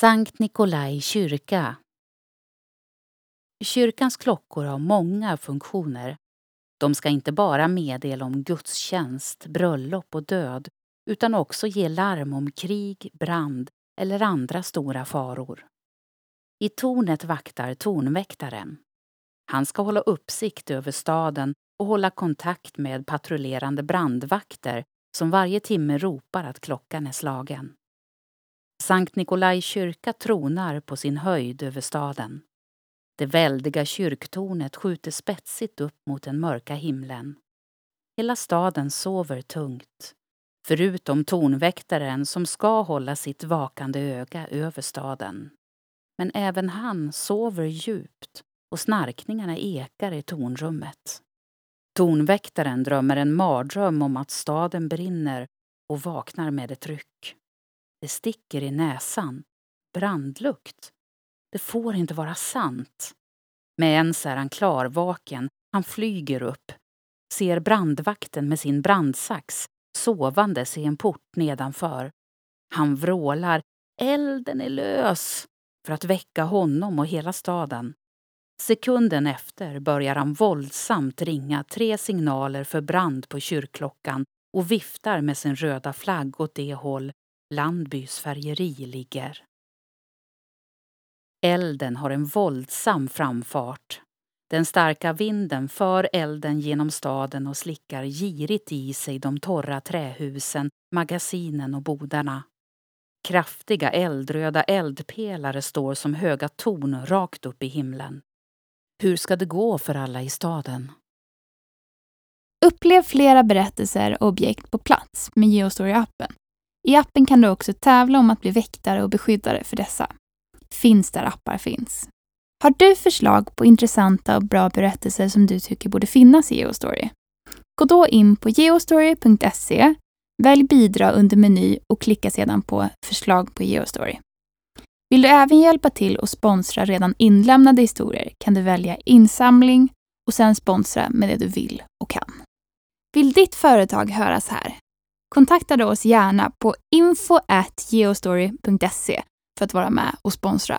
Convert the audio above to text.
Sankt Nikolai kyrka Kyrkans klockor har många funktioner. De ska inte bara meddela om gudstjänst, bröllop och död utan också ge larm om krig, brand eller andra stora faror. I tornet vaktar tornväktaren. Han ska hålla uppsikt över staden och hålla kontakt med patrullerande brandvakter som varje timme ropar att klockan är slagen. Sankt Nikolai kyrka tronar på sin höjd över staden. Det väldiga kyrktornet skjuter spetsigt upp mot den mörka himlen. Hela staden sover tungt. Förutom tornväktaren som ska hålla sitt vakande öga över staden. Men även han sover djupt och snarkningarna ekar i tornrummet. Tornväktaren drömmer en mardröm om att staden brinner och vaknar med ett ryck. Det sticker i näsan. Brandlukt. Det får inte vara sant. Med ens är han klarvaken. Han flyger upp. Ser brandvakten med sin brandsax sovandes i en port nedanför. Han vrålar ”Elden är lös!” för att väcka honom och hela staden. Sekunden efter börjar han våldsamt ringa tre signaler för brand på kyrkklockan och viftar med sin röda flagg åt det håll Landbys färgeri ligger. Elden har en våldsam framfart. Den starka vinden för elden genom staden och slickar girigt i sig de torra trähusen, magasinen och bodarna. Kraftiga eldröda eldpelare står som höga torn rakt upp i himlen. Hur ska det gå för alla i staden? Upplev flera berättelser och objekt på plats med Geostory-appen. I appen kan du också tävla om att bli väktare och beskyddare för dessa. Finns där appar finns. Har du förslag på intressanta och bra berättelser som du tycker borde finnas i Geostory? Gå då in på geostory.se, välj bidra under meny och klicka sedan på förslag på Geostory. Vill du även hjälpa till och sponsra redan inlämnade historier kan du välja insamling och sen sponsra med det du vill och kan. Vill ditt företag höras här? Kontakta då oss gärna på info.geostory.se för att vara med och sponsra.